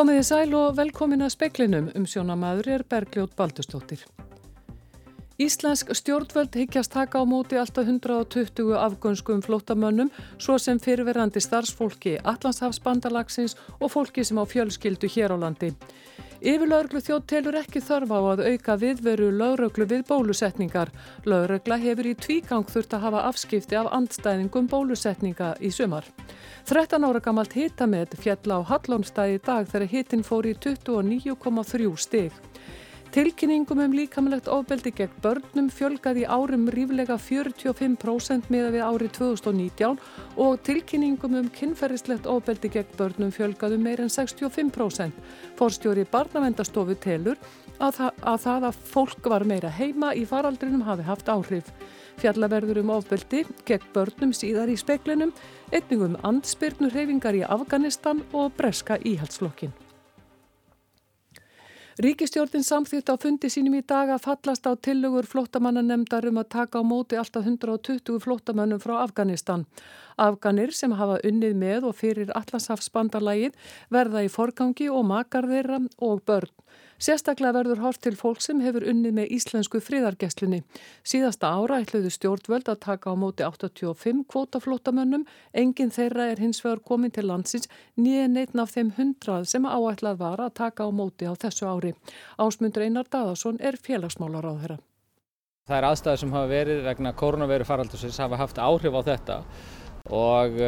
Komiði sæl og velkomin að speklinum um sjónamaður er Bergljót Baldustóttir. Íslensk stjórnvöld higgjast taka á móti alltaf 120 afgönskum flótamönnum svo sem fyrirverandi starfsfólki Allandshafsbandalagsins og fólki sem á fjölskyldu hér á landi. Yfirlauglu þjótt telur ekki þörf á að auka viðveru lauröglu við bólusetningar. Laurögla hefur í tvígang þurft að hafa afskipti af andstæðingum bólusetninga í sumar. 13 ára gammalt hitamet fjall á Hallónstæði dag þegar hitin fór í 29,3 stig. Tilkynningum um líkamlegt ofbeldi gegn börnum fjölgaði árum ríflega 45% miða við árið 2019 og tilkynningum um kynferðislegt ofbeldi gegn börnum fjölgaði meir en 65%. Forstjóri barnavendastofu telur að, þa að það að fólk var meira heima í faraldrinum hafi haft áhrif. Fjallaverður um ofbeldi gegn börnum síðar í speklinum, etningum andspyrnur reyfingar í Afganistan og breska íhaldslokkin. Ríkistjórnin samþýtt á fundi sínum í dag að fallast á tillögur flottamannanemndar um að taka á móti alltaf 120 flottamannum frá Afganistan. Afganir sem hafa unnið með og fyrir Allasafsbandalægin verða í forgangi og makar þeirra og börn. Sérstaklega verður hort til fólk sem hefur unnið með íslensku fríðargesslunni. Síðasta ára ætluðu stjórnvöld að taka á móti 85 kvótaflótamönnum. Engin þeirra er hins vegar komin til landsins nýjan einn af þeim hundrað sem áætlað var að taka á móti á þessu ári. Ásmundur Einar Daðarsson er félagsmálar á þeirra. Það er aðstæður sem hafa verið vegna koronaviru faraldursins hafa haft áhrif á þetta og,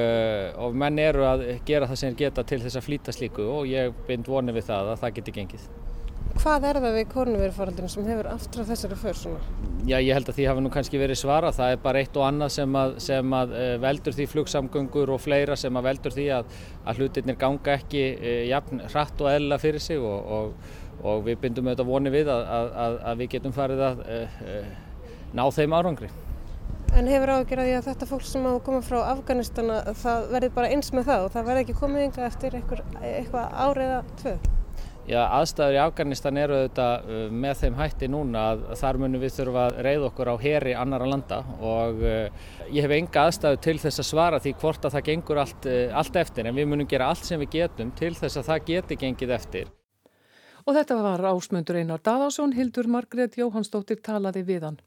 og menn eru að gera það sem geta til þess að flýta slíku og ég bind vonið við það að það geti gengið. Hvað er það við kórnverðfaraldinu sem hefur aftur á þessari för svona? Já, ég held að því hafi nú kannski verið svara. Það er bara eitt og annað sem að, sem að uh, veldur því flugsamgöngur og fleira sem að veldur því að, að hlutirnir ganga ekki uh, jafn hratt og eðla fyrir sig og, og, og við bindum auðvitað voni við að, að við getum farið að uh, ná þeim árangri. En hefur ágjörði að þetta fólk sem á að koma frá Afganistana það verði bara eins með það og það verði ekki komið yngar eftir eitthvað árið eða tvö? Já, aðstæður í Afganistan eru auðvitað uh, með þeim hætti núna að þar munum við þurfa að reyða okkur á heri annara landa og uh, ég hef enga aðstæðu til þess að svara því hvort að það gengur allt, uh, allt eftir en við munum gera allt sem við getum til þess að það geti gengið eftir. Og þetta var ásmundur Einar Daðarsson, Hildur Margret Jóhannsdóttir talaði við hann.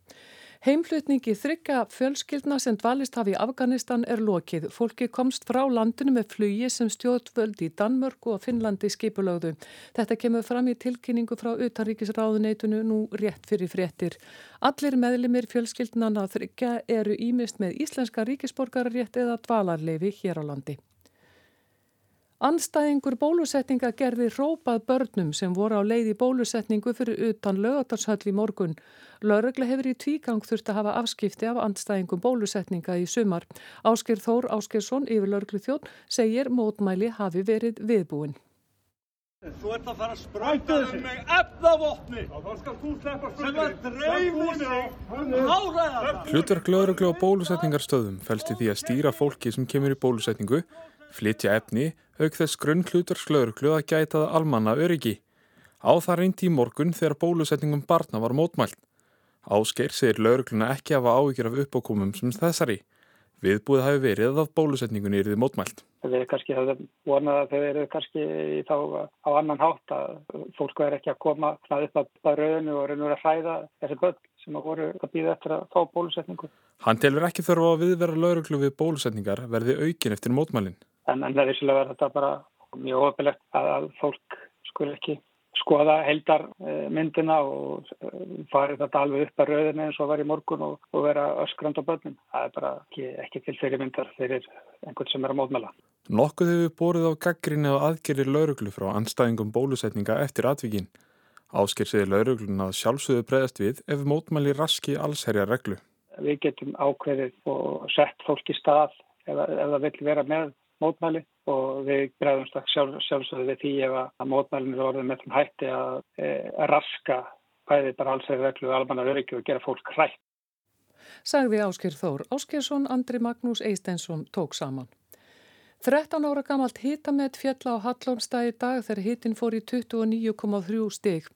Heimflutningi þryggja fjölskyldna sem dvalist hafi í Afganistan er lokið. Fólki komst frá landinu með flugi sem stjórnvöld í Danmörku og Finnlandi skipulögðu. Þetta kemur fram í tilkynningu frá utanríkisráðuneytunu nú rétt fyrir fréttir. Allir meðlimir fjölskyldnana þryggja eru ímist með íslenska ríkisborgararétt eða dvalarleifi hér á landi. Anstæðingur bólusetninga gerði rópað börnum sem voru á leið í bólusetningu fyrir utan lögatarshöll í morgun. Lörgla hefur í tvígang þurft að hafa afskipti af anstæðingum bólusetninga í sumar. Ásker Þór Áskersson yfir lörglu þjótt segir mótmæli hafi verið viðbúin. Þú ert að fara að spröyta um mig efnavopni sem að dreyfi sig áræða. Hlutverk lögreglu á bólusetningarstöðum fælst í því að stýra fólki sem kemur í bólusetningu, flytja efni, auk þess grunn hlutverk lögreglu að gæta það almanna öryggi. Á það reyndi í morgun þegar bólusetningum barna var mótmælt. Áskeir segir laurugluna ekki hafa áhyggjur af uppákomum sem þessari. Viðbúið hafi verið að bólusetningunni er þið mótmælt. Er kannski að vonað að þau eru kannski þá á annan hátt að fólk er ekki að koma upp að rauninu og rauninu að hræða þessi börn sem að voru að býða eftir að fá bólusetningu. Hann telur ekki þurfa að viðvera lauruglu við bólusetningar verði aukin eftir mótmælinn. En, en það er vissilega verið þetta bara mjög ofilegt að, að fólk skul ekki skoða heldarmyndina og eh, farið þetta alveg upp að rauðinu eins og var í morgun og, og vera öskrand á börnum. Það er bara ekki, ekki til fyrirmyndar fyrir einhvern sem er að mótmæla. Nokkuð hefur borðið á gaggrinni og aðgerir lauruglu frá anstæðingum bólusetninga eftir atvíkin. Ásker segir lauruglun að sjálfsögðu bregðast við ef mótmæli raski allsherja reglu. Við getum ákveðið og sett fólk í stað ef, ef það vil vera með mótmæli og við strax sjálf, sjálfsögðu við því ef að mótmælinu er orðið með þeim hætti að e, raska bæði bara alls eða veglu almanna öryggi og gera fólk hrætt. Sagði Ásker Þór. Áskersson, Andri Magnús Eistensson tók saman. 13 ára gamalt hitamett fjalla á Hallónstað í dag þegar hitin fór í 29,3 stig.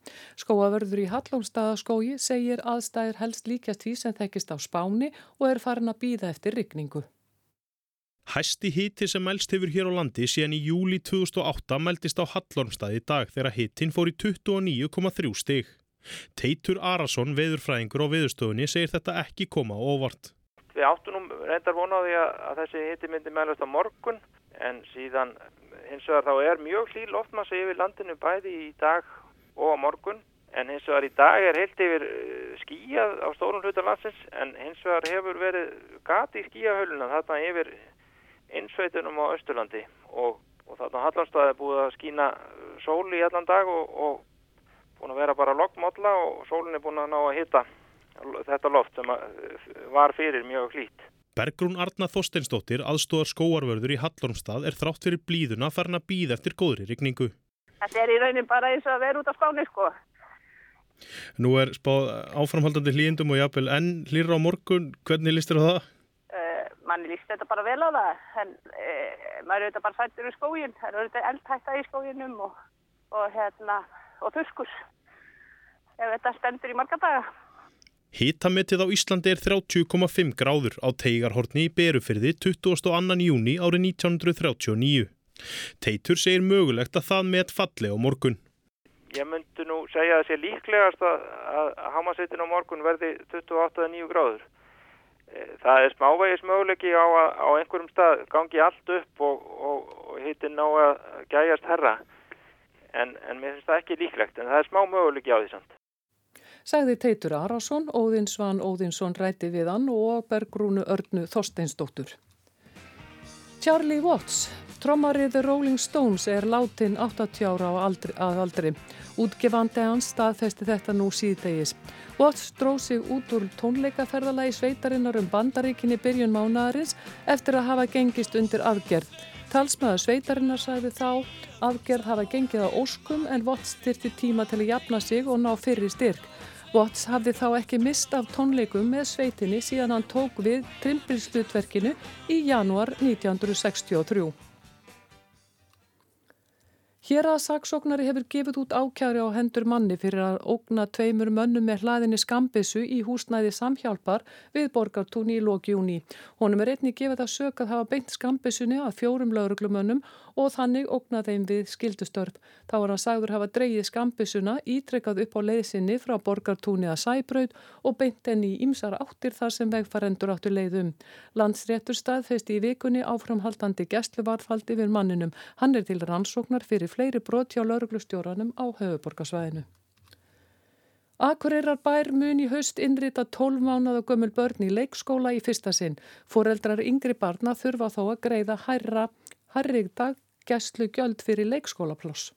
Skóaverður í Hallónstaðaskói segir aðstæðir helst líkast því sem þekkist á spáni og er farin að býða eftir rykningu. Hæsti hiti sem mælst hefur hér á landi síðan í júli 2008 mæltist á Hallormstað í dag þegar hitin fór í 29,3 stig. Teitur Arason, veðurfræðingur á veðurstofunni, segir þetta ekki koma óvart. Við áttunum reyndar vonaði að, þessi hiti myndi mælast á morgun en síðan hins vegar þá er mjög hlýl loftmassa yfir landinu bæði í dag og á morgun en hins vegar í dag er heilt yfir eh, skíjað á stórum hlutar landsins en hins vegar hefur verið gati í skíjahöluna þarna yfir innsveitunum á Östurlandi og, og þarna Hallandstað er búið að skína sóli í allan dag og, og búin að vera bara lokkmólla og sólinn er búin að ná að hitta þetta loft sem var fyrir mjög hlýtt. Bergrún Arna Þorsteinsdóttir, aðstóðar skóarvörður í Hallormstað, er þrátt fyrir blíðuna farin að býða eftir góðri rigningu. Þetta er í raunin bara eins og að vera út á spáni, sko. Nú er spáð áframhaldandi hlýjendum og jápil enn hlýra á morgun. Hvernig listir það? Manni líst þetta bara vel á það, en uh, maður er þetta bara sættur í skógin. Það er þetta eldhætta í skóginum og, og, hérna, og þuskus. Ef þetta stendur í marga daga. Hitametið á Íslandi er 30,5 gráður á teigarhortni í Berufyrði 22. júni árið 1939. Teitur segir mögulegt að það met falli á morgun. Ég myndi nú segja að það sé líklegast að, að hamasveitin á morgun verði 28,9 gráður. Það er smávegis möguleiki á, á einhverjum stað gangi allt upp og, og, og hitin ná að gæjast herra. En, en mér finnst það ekki líklegt, en það er smá möguleiki á því samt sagði Teitur Arason, Óðinsvan Óðinsson ræti við hann og Bergrúnu Örnu Þorsteinsdóttur. Charlie Watts, trommarið Rolling Stones er látin 80 ára aldri, að aldri. Útgefandi hans staðfesti þetta nú síðdegis. Watts dróð sig út úr tónleikaferðalagi sveitarinnar um bandaríkinni byrjun mánadarins eftir að hafa gengist undir aðgerð. Talsmaður sveitarinnar sagði þá aðgerð hafa gengið á óskum en Watts styrti tíma til að jafna sig og ná fyrir styrk. Watts hafði þá ekki mist af tónleikum með sveitinni síðan hann tók við trimbilslutverkinu í janúar 1963. Hér að saksóknari hefur gefið út ákjæri á hendur manni fyrir að ógna tveimur mönnum með hlaðinni skambissu í húsnæði samhjálpar við borgartúni í lókjúni. Honum er einnig gefið að sög að hafa beint skambissunni að fjórum lauruglumönnum og þannig ógna þeim við skildustörf. Þá er hann sagður hafa dreyið skambissuna, ítrekkað upp á leiðsynni frá borgartúni að sæbraud og beint enn í ymsar áttir þar sem vegfarendur áttur leiðum. Landsréttur staðfesti í vikunni áframhaldandi gæstluvarfaldi við manninum. Hann er til rannsóknar fyrir fleiri brot hjá lauruglustjóranum á höfuborgarsvæðinu. Akureyrar bær mun í haust innrita 12 mánuða gömul börn í leikskóla í fyrsta sinn. Foreldrar yngri barna þurfa þó að greiða hærra, hærrig dag gæslu gjöld fyrir leikskólaploss.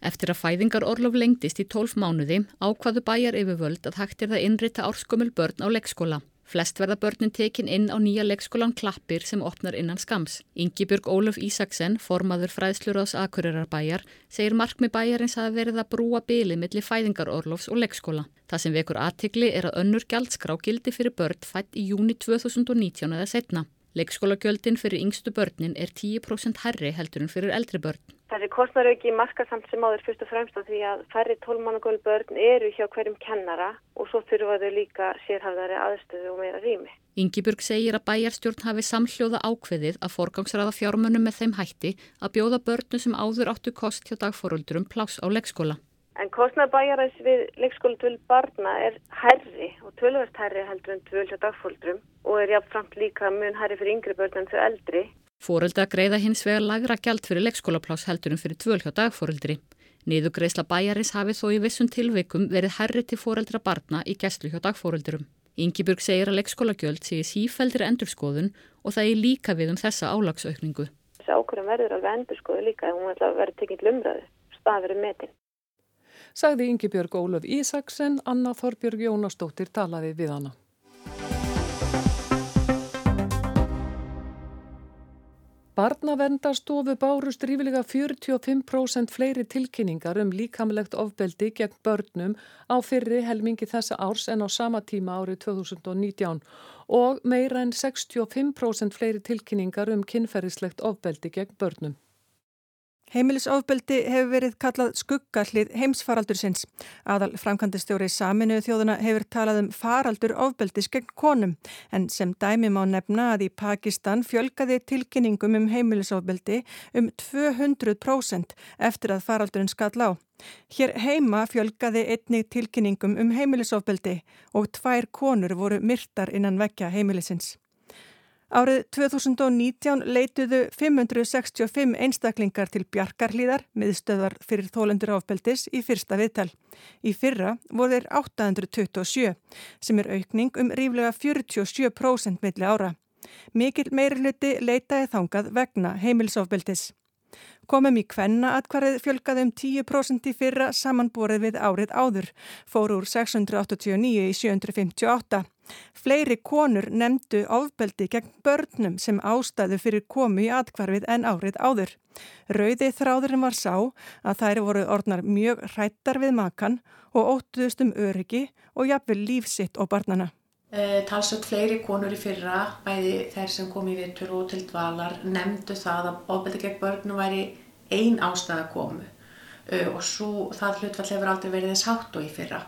Eftir að fæðingar orlof lengdist í 12 mánuði ákvaðu bæjar yfirvöld að hægt er það innrita árskumul börn á leikskóla. Flest verða börnin tekin inn á nýja leikskólan Klappir sem opnar innan skams. Yngibjörg Óluf Ísaksen, formaður fræðslurás Akureyrarbæjar, segir markmi bæjarins að verið að brúa bylið millir fæðingarorlofs og leikskóla. Það sem vekur aðtikli er að önnur gjaldskrá gildi fyrir börn fætt í júni 2019 eða setna. Leikskólagjöldin fyrir yngstu börnin er 10% herri heldur en fyrir eldri börn. Þessi kostnarauki marka samt sem áður fyrst og fremst á því að færri tólmannagölu börn eru hjá hverjum kennara og svo þurfa þau líka sérhafðari aðstöðu og meira rými. Ingiburg segir að bæjarstjórn hafi samhljóða ákveðið að forgangsraða fjármönnum með þeim hætti að bjóða börnu sem áður áttu kost hjá dagforöldurum plás á leikskóla. En kostnarbæjarins við leikskólatvöld barna er herri og tölvast herri heldur en tvöld hjá dagfóldrum og er jáfnframt líka mun herri fyrir yngri börn en þau eldri. Fóreldra greiða hins vegar lagra gjald fyrir leikskólaplás heldur en fyrir tvöld hjá dagfóldri. Niður greiðsla bæjarins hafi þó í vissum tilveikum verið herri til fóreldra barna í gæslu hjá dagfóreldurum. Ingiburg segir að leikskólagjöld sé sífældir endurskoðun og það er líka við um þessa álagsaukningu. Þessi ákvörðum verður alveg endurskoðu líka ef hún verður tekinn lumraðu, staðverið metin sagði Yngibjörg Ólaf Ísaksen, Anna Þorbjörg Jónastóttir talaði við hana. Barnavendarstofu bárust rífilega 45% fleiri tilkynningar um líkamlegt ofbeldi gegn börnum á fyrri helmingi þessa árs en á sama tíma árið 2019 og meira en 65% fleiri tilkynningar um kynferðislegt ofbeldi gegn börnum. Heimilisofbeldi hefur verið kallað skuggallið heimsfaraldursins. Aðal framkvæmdistjóri saminuðu þjóðuna hefur talað um faraldur ofbeldis gegn konum en sem dæmi má nefna að í Pakistan fjölgaði tilkynningum um heimilisofbeldi um 200% eftir að faraldurinn skall á. Hér heima fjölgaði einnig tilkynningum um heimilisofbeldi og tvær konur voru myrtar innan vekja heimilisins. Árið 2019 leituðu 565 einstaklingar til bjarkarlíðar miðstöðar fyrir þólendur áfbeldis í fyrsta viðtal. Í fyrra voru þeir 827 sem er aukning um ríflega 47% milli ára. Mikil meirluti leitaði þangað vegna heimilsofbeldis. Komum í kvenna atkvarðið fjölgaði um 10% í fyrra samanborið við árið áður, fór úr 689 í 758. Fleiri konur nefndu ofbeldi gegn börnum sem ástæðu fyrir komu í atkvarfið en árið áður. Rauði þráðurinn var sá að þær voru orðnar mjög hrættar við makan og óttuðust um öryggi og jafnvel lífsitt og barnana. Uh, talsveit fleiri konur í fyrra, bæði þeir sem kom í vittur og til dvalar, nefndu það að ofbeldi gegn börnum væri ein ástæða komu uh, og svo það hlutfall hefur aldrei verið þess hátt og í fyrra.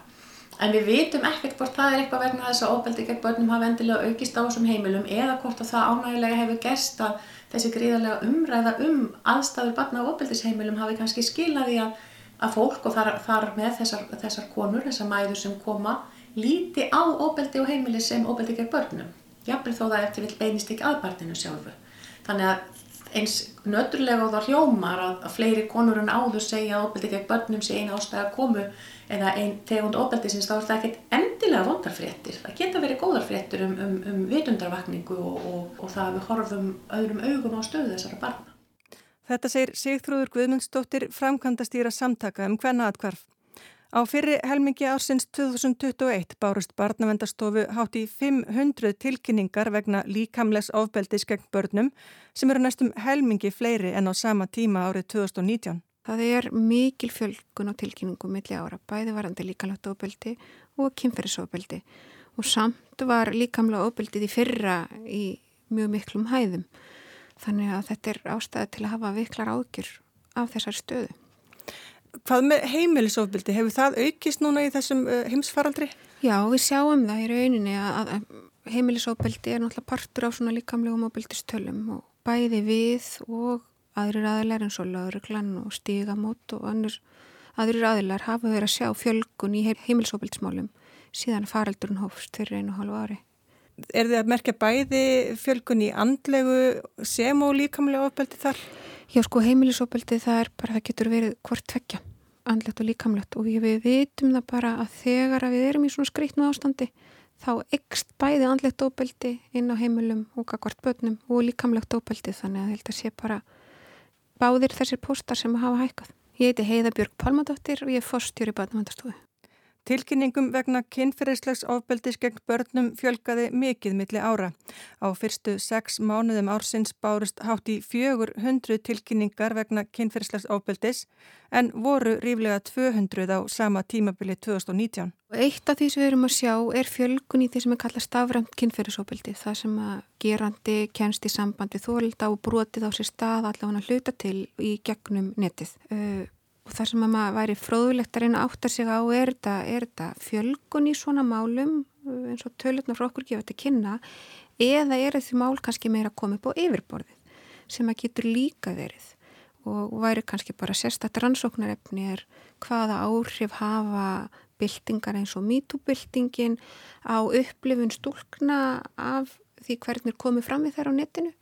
En við vitum ekkert hvort það er eitthvað vegna þess að ofbeldi gegn börnum hafa endilega aukist á þessum heimilum eða hvort að það ánægilega hefur gest að þessi gríðarlega umræða um aðstæður barna á ofbeldisheimilum hafi kannski skilaði að, að fólk og þar, þar með þessar, þessar konur, þessar mæður sem koma líti á óbeldi og heimili sem óbeldi gegn börnum. Jafnveg þó það eftir vil beinist ekki aðbartinu sjálfu. Þannig að eins nöturlega og það hljómar að, að fleiri konur en áður segja að óbeldi gegn börnum sé eina ástæða að komu eða einn tegund óbeldi sinns þá er það ekkert endilega vondarfréttir. Það geta verið góðarfréttir um, um, um vitundarvakningu og, og, og það að við horfum öðrum augum á stöðu þessara barna. Þetta segir Sigþrúður Guðmundsdóttir framkvæmdastýra samtaka um hvenna atkvarf. Á fyrri helmingi ársins 2021 bárust barnavendastofu hátt í 500 tilkynningar vegna líkamles ofbeldis gegn börnum sem eru næstum helmingi fleiri en á sama tíma árið 2019. Það er mikil fjölgun á tilkynningum milli ára, bæði varandi líkamlegt ofbeldi og kynferðisofbeldi og samt var líkamlega ofbeldið í fyrra í mjög miklum hæðum. Þannig að þetta er ástæði til að hafa viklar ágjur af þessar stöðu. Hvað með heimilisofbildi? Hefur það aukist núna í þessum uh, heimsfaraldri? Já, við sjáum það í rauninni að, heimilisofbildi er náttúrulega partur á svona líkamlegum ofbildistölum og bæði við og aðrir aðilar eins og lauruglan og stígamót og annur, aðrir aðilar hafa verið að sjá fjölgun í heimilisofbildismálum síðan faraldurinn hófst fyrir einu hálfu ári. Er þið að merkja bæði fjölgun í andlegu sem og líkamlega ofbildi þar? Já sko heimilisofbeldi það er bara, það getur verið hvort tvekja, andlegt og líkamlegt og við vitum það bara að þegar að við erum í svona skreitnu ástandi þá ekst bæði andlegt ofbeldi inn á heimilum og hvort börnum og líkamlegt ofbeldi þannig að þetta sé bara báðir þessir póstar sem hafa hækkað. Ég heiti Heiða Björg Palmadóttir og ég er fórstjóri Batnavandarstofu. Tilkynningum vegna kynferðislegs ofbeldis gegn börnum fjölgaði mikið milli ára. Á fyrstu sex mánuðum ársins bárust hátt í 400 tilkynningar vegna kynferðislegs ofbeldis en voru ríflega 200 á sama tímabili 2019. Eitt af því sem við erum að sjá er fjölgun í því sem er kallað stafræmt kynferðisofbeldi. Það sem að gerandi kennst í sambandi þólda og brotið á sér stað allavega hluta til í gegnum netið og þar sem að maður væri fróðulegt að reyna að átta sig á er þetta, er þetta fjölgun í svona málum eins og tölutna frá okkur gefa þetta kynna eða er þetta mál kannski meira komið upp á yfirborðið sem að getur líka verið? Og væri kannski bara sérstaklega rannsóknarefni er hvaða áhrif hafa byltingar eins og mítúbyltingin á upplifun stúlkna af því hvernig komið fram við þær á netinu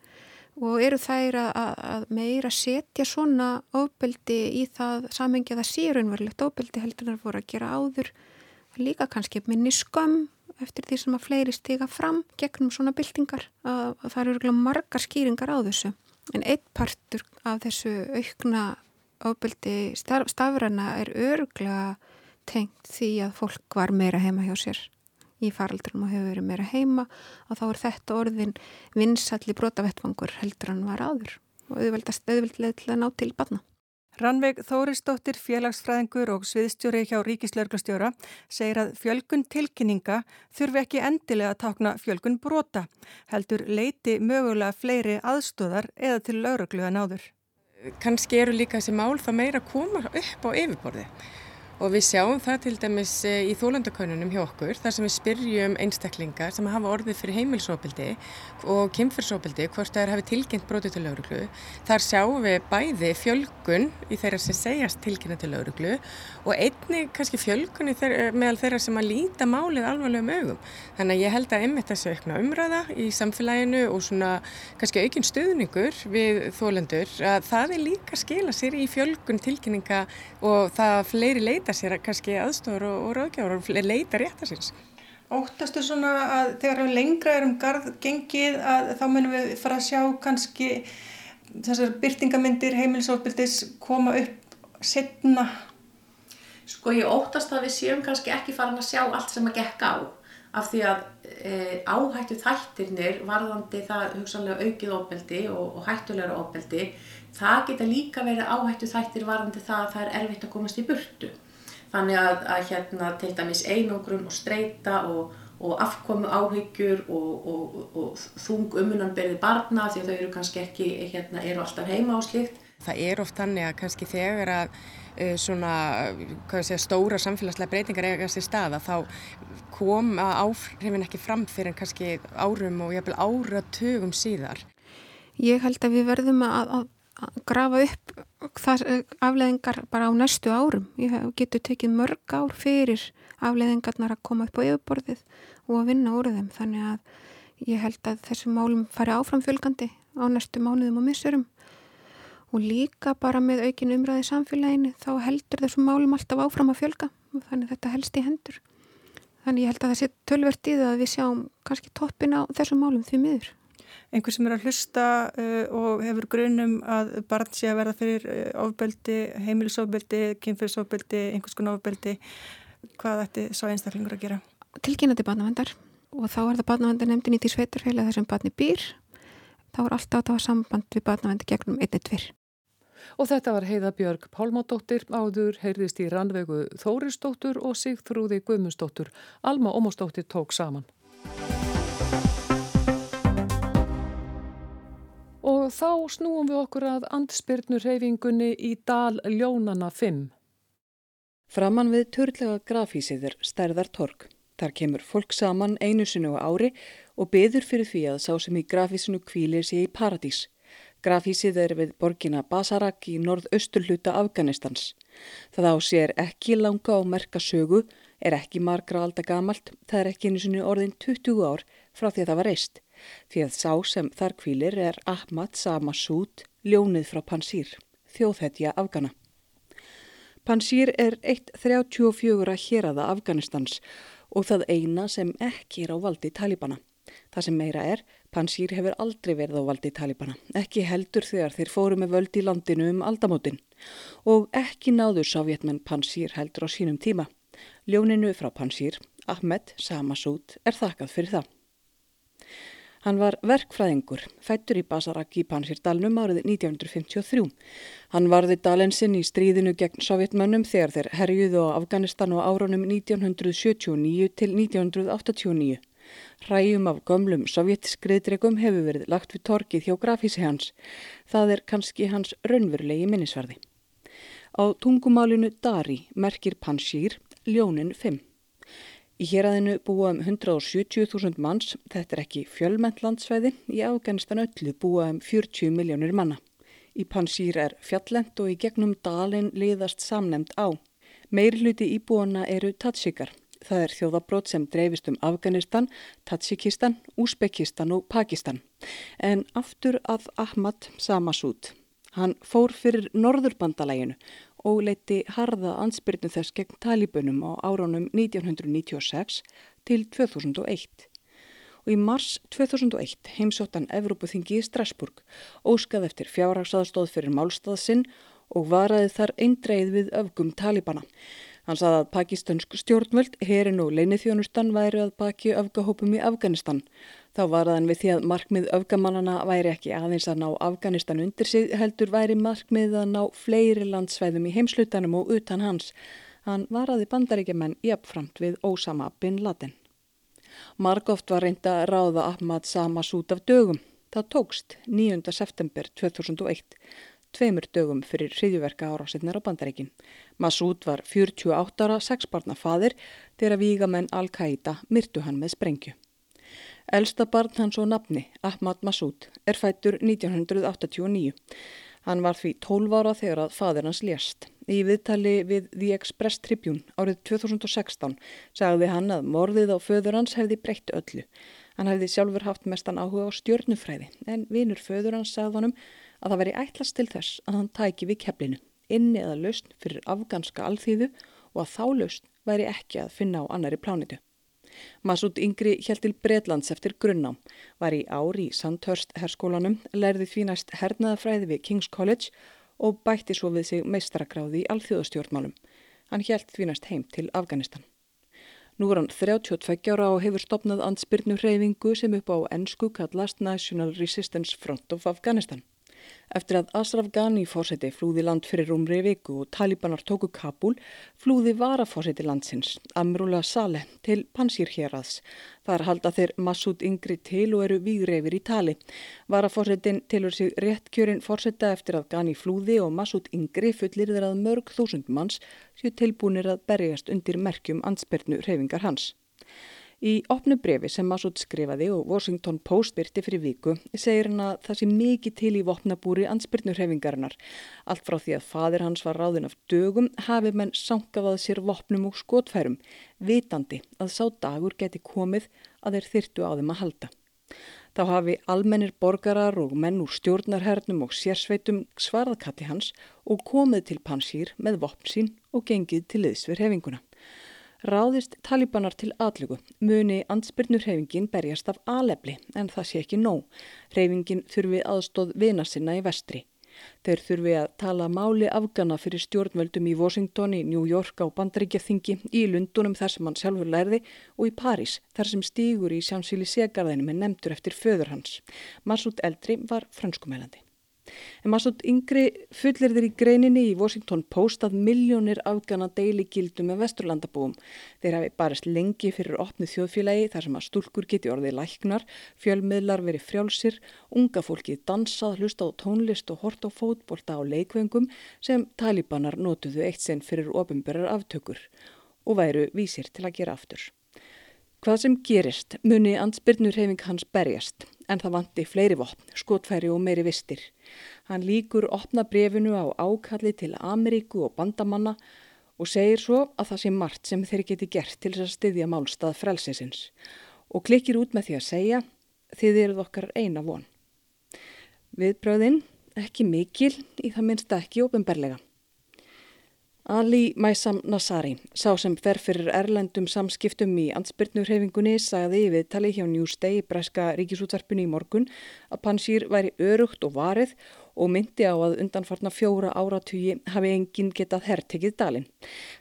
og eru þær að, að meira setja svona ofbeldi í það samengja það sérunverulegt ofbeldi heldur þar voru að gera áður. Líka kannski minni skömm eftir því sem að fleiri stiga fram gegnum svona byltingar. Að, að það eru margar skýringar á þessu. En eitt partur af þessu aukna staf, stafræna er örglega tengt því að fólk var meira heima hjá sér í faraldrum og hefur verið meira heima og þá er þetta orðin vinsalli brotavettvangur heldur hann var áður og auðvildlega til að ná til barna. Rannveig Þóristóttir, félagsfræðingur og sviðstjóri hjá Ríkislörglustjóra segir að fjölgun tilkynninga þurfi ekki endilega að takna fjölgun brota, heldur leiti mögulega fleiri aðstóðar eða til lauruglu en áður. Kanski eru líka þessi mál það meira að koma upp á yfirborði og við sjáum það til dæmis eh, í þólandakonunum hjá okkur þar sem við spyrjum einstaklingar sem hafa orðið fyrir heimilsóbildi og kynferðsóbildi hvort er hafi tilkynnt brotið til lauruglu. Þar sjáum við bæði fjölgun í þeirra sem segjast tilkynna til lauruglu og einni kannski fjölgun þeirra, meðal þeirra sem að líta málið alvarlegum augum. Þannig að ég held að einmitt þessu aukna umræða í samfélaginu og svona kannski aukinn stuðningur við þólendur að það er líka skila sér í fjölgun tilkynninga og það fleiri leita leita sér kannski aðstofur og, og ráðgjafur og leita rétt að síns. Óttastu svona að þegar við lengra erum garð gengið að þá munum við fara að sjá kannski þessar byrtingamindir heimilisofbildis koma upp setna? Sko ég óttast að við séum kannski ekki farin að sjá allt sem að gekk á af því að e, áhættu þættirnir varðandi það hugsanlega aukið ofbeldi og, og hættulegra ofbeldi það geta líka verið áhættu þættir varðandi það að það er erfitt að komast í burtu. Þannig að, að hérna, til dæmis einogrun og streyta og, og afkomu áhyggjur og, og, og þung umunanberði barna því að þau eru kannski ekki, hérna, eru alltaf heima á slikt. Það er oft þannig að kannski þegar að uh, svona, segja, stóra samfélagslega breytingar eiga sér stað að þá koma áhrifin ekki fram fyrir en kannski árum og jafnvel áratugum síðar. Ég held að við verðum að, að grafa upp þar, afleðingar bara á næstu árum. Ég getur tekið mörg ár fyrir afleðingarnar að koma upp á yfirborðið og að vinna úr þeim. Þannig að ég held að þessum málum fari áfram fjölgandi á næstu mánuðum og missurum. Og líka bara með aukin umræði samfélaginu þá heldur þessum málum alltaf áfram að fjölga. Þannig að þetta helst í hendur. Þannig ég held að það sé tölvert í það að við sjáum kannski toppin á þessum málum því miður einhver sem er að hlusta uh, og hefur grunum að barn sé að verða fyrir uh, ofbeldi, heimilisofbeldi, kynferðsofbeldi, einhvers konar ofbeldi, hvað ætti svo einstaklingur að gera? Tilkynandi barnavendar og þá er það barnavendar nefndin í því sveitarfélag þar sem barni býr. Þá er alltaf að hafa samband við barnavendi gegnum einnið tvirr. Og þetta var Heiða Björg Pálmádóttir, áður heyrðist í Rannvegu Þóristóttur og Sigþrúði Guðmundsdóttur. Alma Ómósdóttir tók saman. Og þá snúum við okkur að andspyrnur reyfingunni í Dal Ljónana 5. Framan við törlega grafísið er stærðar tork. Þar kemur fólk saman einu sinu á ári og beður fyrir því að sá sem í grafísinu kvílir sé í paradís. Grafísið er við borgina Basarak í norðausturluta Afganistans. Það á sér ekki langa og merka sögu, er ekki margra alda gamalt, það er ekki einu sinu orðin 20 ár frá því að það var reist því að sá sem þar kvílir er Ahmad Samasud, ljónið frá Pansýr, þjóðhetja Afgana. Pansýr er 1.34 héraða Afganistans og það eina sem ekki er á valdi Talibana. Það sem meira er, Pansýr hefur aldrei verið á valdi Talibana, ekki heldur þegar þeir fóru með völdi í landinu um aldamótin og ekki náður sovjetmenn Pansýr heldur á sínum tíma. Ljóninu frá Pansýr, Ahmed Samasud, er þakkað fyrir það. Hann var verkfræðingur, fættur í Basarak í Pansirdalnum árið 1953. Hann varði dalensinn í stríðinu gegn sovjetmönnum þegar þeir herjuðu á Afganistan á árunum 1979 til 1989. Ræjum af gömlum sovjetskriðdregum hefur verið lagt við torkið hjá grafísi hans. Það er kannski hans raunverulegi minnisverði. Á tungumálinu Dari merkir Pansir ljónin 5. Í héræðinu búa um 170.000 manns, þetta er ekki fjölmennt landsvæði, í Afganistan öllu búa um 40 miljónir manna. Í Pansýr er fjallend og í gegnum dalin liðast samnemd á. Meiri hluti íbúana eru tatsikar. Það er þjóðabrót sem dreifist um Afganistan, Tatsikistan, Úsbekistan og Pakistan. En aftur að Ahmad Samasud. Hann fór fyrir Norðurbandalæginu og leiti harða ansbyrnu þess gegn talibunum á áránum 1996 til 2001. Og í mars 2001 heimsóttan Evrópuþingi í Strasburg óskað eftir fjárhagsaðstóð fyrir málstaðsinn og varaði þar eindreið við öfgum talibana. Hann saði að pakistansk stjórnvöld, herin og leinithjónustan væri að baki öfgahópum í Afganistan Þá var þann við því að markmið öfgamannana væri ekki aðeins að ná Afganistan undir sig heldur væri markmið að ná fleiri landsvæðum í heimslutanum og utan hans. Hann var aði bandaríkjumenn jafnframt við Ósama bin Laden. Markoft var reynda að ráða Ahmad Samas út af dögum. Það tókst 9. september 2001. tveimur dögum fyrir hriðjuverka árásinnar á bandaríkin. Massoud var 48 ára sexbarnafaðir þegar vígamenn Al-Qaida myrtu hann með sprengju. Elsta barn hans og nafni, Ahmad Massoud, er fættur 1989. Hann var því 12 ára þegar að fadir hans lést. Í viðtali við The Express Tribune árið 2016 sagði hann að morðið á föður hans hefði breytt öllu. Hann hefði sjálfur haft mestan áhuga á stjörnufræði en vinur föður hans sagði honum að það veri ætlast til þess að hann tæki við keflinu, inni eða lausn fyrir afganska alþýðu og að þá lausn væri ekki að finna á annari plánitu. Masud Yngri held til Breitlands eftir grunnám, var í ári í Sandhurst herskólanum, lærði því næst hernaðafræði við King's College og bætti svo við sig meistrakráði í alþjóðastjórnmálum. Hann held því næst heim til Afganistan. Nú er hann 32 ára og hefur stopnað ansbyrnu hreyfingu sem upp á ennsku kallast National Resistance Front of Afghanistan. Eftir að Asraf Ghani fórseti flúði land fyrir rúmri viku og talibanar tóku Kabul, flúði varafórseti landsins, Amrullah Saleh, til Pansir hérads. Þar halda þeir Massoud Yngri til og eru výgreifir í tali. Varafórsetin tilur sig rétt kjörinn fórseta eftir að Ghani flúði og Massoud Yngri fullir þeir að mörg þúsund manns séu tilbúinir að berjast undir merkjum anspernu reyfingar hans. Í opnu brefi sem Massoud skrifaði og Washington Post byrti fyrir viku segir hann að það sé mikið til í vopnabúri ansbyrnuhrefingarinnar. Allt frá því að fadir hans var ráðin af dögum hafi menn sankaðað sér vopnum og skotfærum, vitandi að sá dagur geti komið að þeir þyrtu á þeim að halda. Þá hafi almennir borgarar og menn úr stjórnarhernum og sérsveitum svarðakalli hans og komið til Pansýr með vopn sín og gengið til liðsver hefinguna. Ráðist talibanar til atlugu muni ansbyrnurhefingin berjast af alefli en það sé ekki nóg. Hreyfingin þurfi aðstóð vina sinna í vestri. Þeir þurfi að tala máli afgana fyrir stjórnvöldum í Washington, í New York á bandaríkjaþingi, í Lundunum þar sem hann sjálfur lærði og í París þar sem stígur í sjánsýli segarðinum er nefndur eftir föður hans. Massoud Eldri var franskumælandi. En Massoud Yngri fullir þeir í greininni í Washington Post að miljónir afgana deili gildum með vesturlandabúum. Þeir hafi barist lengi fyrir opnið þjóðfélagi þar sem að stúlkur geti orðið læknar, fjölmiðlar verið frjálsir, unga fólki dansað, hlusta á tónlist og hort á fótbolta á leikvengum sem talibanar notuðu eitt sinn fyrir ofinberrar aftökur og væru vísir til að gera aftur. Hvað sem gerist muni ansbyrnur hefing hans berjast en það vanti fleiri vopn, skotfæri og meiri vistir. Hann líkur opna brefinu á ákalli til Ameríku og bandamanna og segir svo að það sé margt sem þeir geti gert til þess að styðja málstað frelsesins og klikkir út með því að segja þið eruð okkar eina von. Viðbröðin ekki mikil í það minnst ekki ofinberlega. Ali Maisam Nassari, sá sem fer fyrir erlendum samskiptum í ansbyrnurhefingunni, sagði við tali hjá Newsday í Breska ríkisútvarpunni í morgun að Pansýr væri örugt og varið og myndi á að undanfarna fjóra áratugi hafi enginn getað herrtekið dalinn.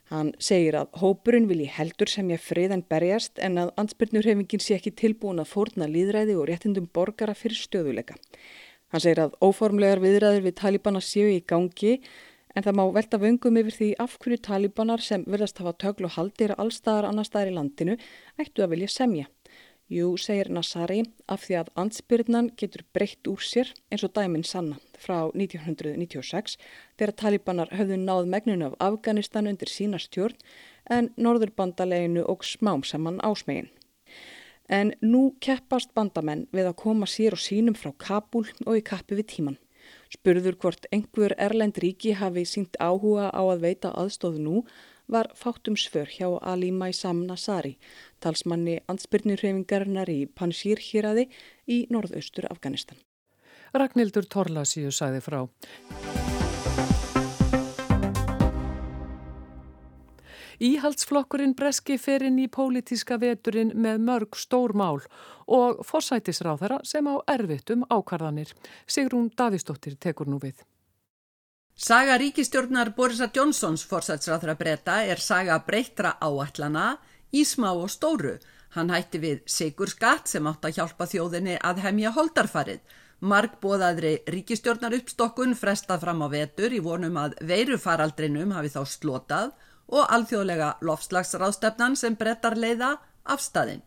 Hann segir að hópurinn vilji heldur sem ég friðan berjast en að ansbyrnurhefingin sé ekki tilbúin að fórna líðræði og réttindum borgara fyrir stöðuleika. Hann segir að óformlegar viðræður við talibana séu í gangi En það má velta vöngum yfir því af hverju talibanar sem verðast hafa tögl og haldir allstaðar annar staðar í landinu ættu að vilja semja. Jú, segir Nassari, af því að ansbyrnan getur breytt úr sér eins og dæminn sanna frá 1996 þegar talibanar höfðu náð megninu af Afganistan undir sína stjórn en norðurbandaleginu og smám saman ásmegin. En nú keppast bandamenn við að koma sér og sínum frá Kabul og í kappi við tíman. Spurður hvort einhver erlend ríki hafi sínt áhuga á að veita aðstóð nú var fátum svör hjá Ali Maisam Nasari, talsmanni ansbyrnirhefingarinnar í Panshir hýraði í norðaustur Afganistan. Ragnhildur Torlasíu sæði frá. Íhaldsflokkurinn breski fer inn í pólitíska veturinn með mörg stór mál og forsætisráðara sem á erfittum ákvarðanir. Sigrún Davísdóttir tekur nú við. Saga ríkistjórnar Borisa Johnsons forsætisráðara breyta er saga breyttra áætlana í smá og stóru. Hann hætti við Sigur Skatt sem átt að hjálpa þjóðinni að hemja holdarfarið. Markbóðaðri ríkistjórnar uppstokkun frestað fram á vetur í vonum að veirufaraldrinum hafi þá slotað og alþjóðlega lofslagsráðstefnan sem brettar leiða afstæðin.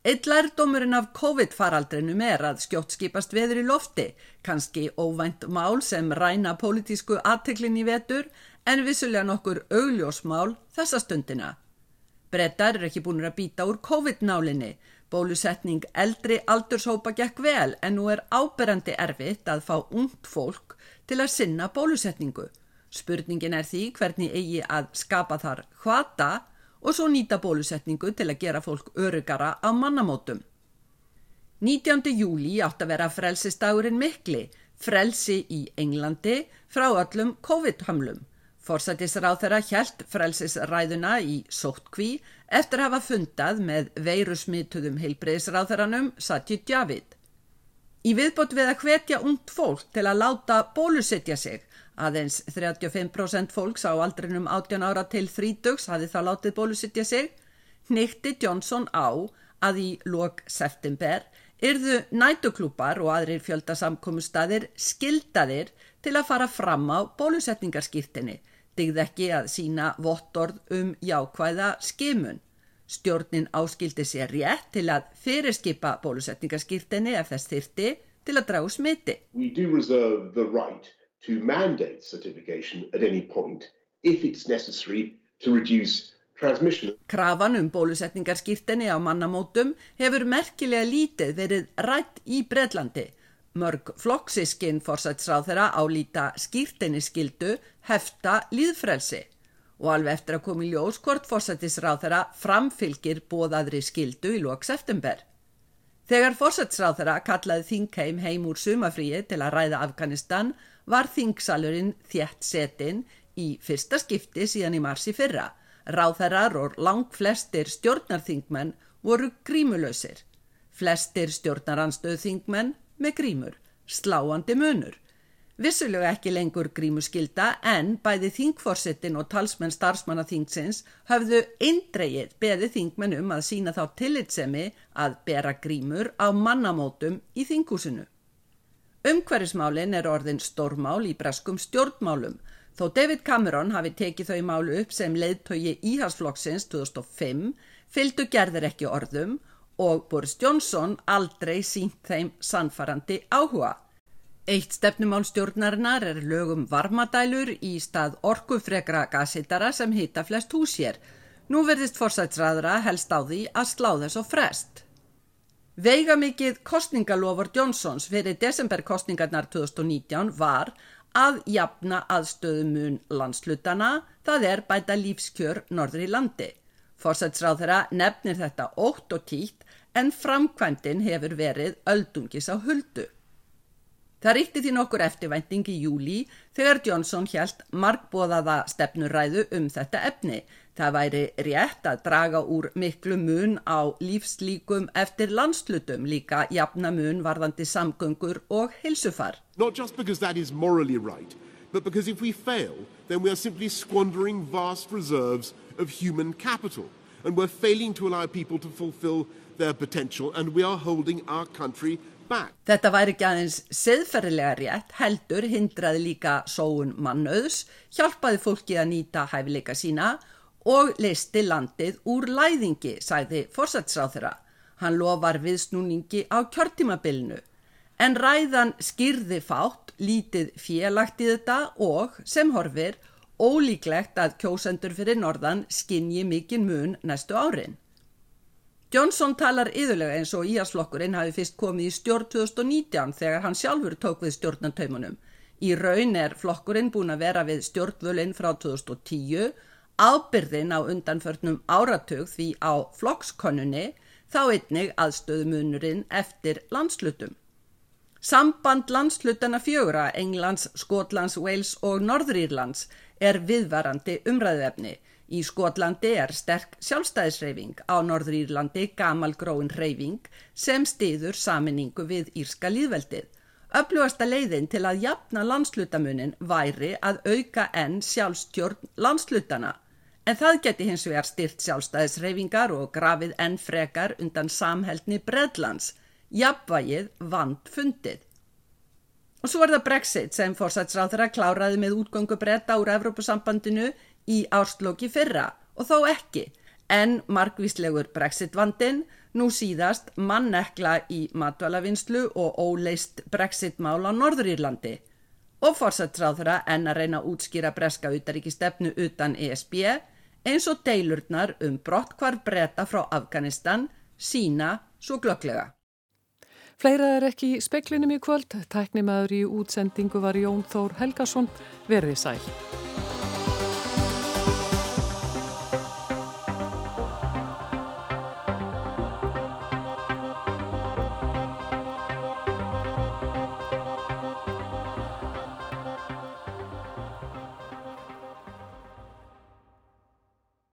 Eitt lærdómurinn af COVID-faraldrinum er að skjótt skipast veður í lofti, kannski óvænt mál sem ræna pólitísku aðteklin í vetur en vissulega nokkur augljósmál þessa stundina. Brettar er ekki búin að býta úr COVID-nálinni, bólusetning eldri aldurshópa gekk vel en nú er áberandi erfitt að fá ungt fólk til að sinna bólusetningu. Spurningin er því hvernig eigi að skapa þar hvata og svo nýta bólusetningu til að gera fólk örugara á mannamótum. 19. júli átt að vera frelsistagurinn mikli, frelsi í Englandi frá öllum COVID-hamlum. Forsætisráð þeirra hjælt frelsisræðuna í sóttkví eftir að hafa fundað með veirusmituðum heilbreyðsráð þeirranum Satji Djavid. Í viðbót við að hvetja ungt fólk til að láta bólusetja sig Aðeins 35% fólks á aldrinum 18 ára til 30 hafi þá látið bólusittja sig. Nýtti Johnson á að í lok september yrðu nætuklúpar og aðrir fjöldasamkomustadir skildaðir til að fara fram á bólusetningarskýrtinni, digð ekki að sína vottorð um jákvæða skimun. Stjórnin áskildi sér rétt til að fyrirskipa bólusetningarskýrtinni ef þess þyrti til að dragu smiti. We do reserve the right to mandate certification at any point if it's necessary to reduce transmission. Krafan um bólusetningarskýrtinni á mannamótum hefur merkilega lítið verið rætt í Breitlandi. Mörg flokksískinn fórsætsráð þeirra álíta skýrtinni skildu hefta líðfrelsi og alveg eftir að komi ljós hvort fórsættisráð þeirra framfylgir bóðaðri skildu í lóks eftember. Þegar fórsættisráð þeirra kallaði Þingheim heim úr sumafríi til að ræða Afganistan var þingsalurinn þjætt setin í fyrsta skipti síðan í marsi fyrra. Ráþærar og lang flestir stjórnarþingmenn voru grímulösir. Flestir stjórnaranstöðþingmenn með grímur, sláandi munur. Vissulega ekki lengur grímuskylda en bæði þingforsettin og talsmenn starfsmannaþingsins hafðu eindreið beði þingmenn um að sína þá tillitsemi að bera grímur á mannamótum í þingúsinu. Umhverfismálin er orðin stórmál í breskum stjórnmálum þó David Cameron hafi tekið þau málu upp sem leiðtögi íhalsflokksins 2005 fylgdu gerðir ekki orðum og Boris Johnson aldrei sínt þeim sannfarandi áhuga. Eitt stefnumál stjórnarinnar er lögum varmadælur í stað orkufrekra gasitara sem hýta flest húsér. Nú verðist forsætsræðra helst á því að slá þess og frest. Veigamikið kostningalofur Johnsons fyrir desemberkostningarnar 2019 var að jafna aðstöðumun landslutana, það er bæta lífskjör norður í landi. Forsætsráð þeirra nefnir þetta ótt og títt en framkvæmdin hefur verið öldungis á huldu. Það ríkti því nokkur eftirvænting í júli þegar Johnson hjælt markbóðaða stefnuræðu um þetta efni. Það væri rétt að draga úr miklu mun á lífslíkum eftir landslutum líka jafna mun varðandi samgöngur og hilsufar. Not just because that is morally right, but because if we fail, then we are simply squandering vast reserves of human capital and we're failing to allow people to fulfill their potential and we are holding our country back. Þetta væri ekki aðeins seðferðilega rétt, heldur hindraði líka sóun mannauðs, hjálpaði fólki að nýta hæfileika sína og listi landið úr læðingi, sæði fórsætsráð þeirra. Hann lofar viðsnúningi á kjörtímabilinu. En ræðan skýrði fátt, lítið félagt í þetta og, sem horfir, ólíklegt að kjósendur fyrir norðan skinji mikinn mun næstu árin. Johnson talar yðurlega eins og íasflokkurinn hafi fyrst komið í stjórn 2019 þegar hann sjálfur tók við stjórnantaumunum. Í raun er flokkurinn búin að vera við stjórnvölinn frá 2010, ábyrðin á undanförnum áratug því á flokkskonunni þá einnig aðstöðumunurinn eftir landslutum. Samband landslutana fjögra, Englands, Skotlands, Wales og Norðrýrlands er viðvarandi umræðuefni. Í Skotlandi er sterk sjálfstæðisreyfing, á Norðrýrlandi gamal gróin reyfing sem stiður saminningu við Írska líðveldið. Öflugasta leiðin til að jafna landslutamunin væri að auka enn sjálfstjórn landslutana. En það geti hins vegar styrt sjálfstæðisreyfingar og grafið enn frekar undan samhældni Bredlands, jafnvægið vand fundið. Og svo er það Brexit sem fórsætsráþara kláraði með útgöngu breyta úr Evrópusambandinu í árslóki fyrra og þó ekki. en margvíslegur Brexit-vandin, nú síðast mannekla í matvælavinslu og óleist Brexit-mál á Norðurírlandi og fórsætsráðra en að reyna að útskýra breska utaríkistefnu utan ESB eins og deilurnar um brottkvarf breyta frá Afganistan sína svo glögglega. Fleira er ekki í speklinum í kvöld. Tæknimaður í útsendingu var Jón Þór Helgason. Verði sæl.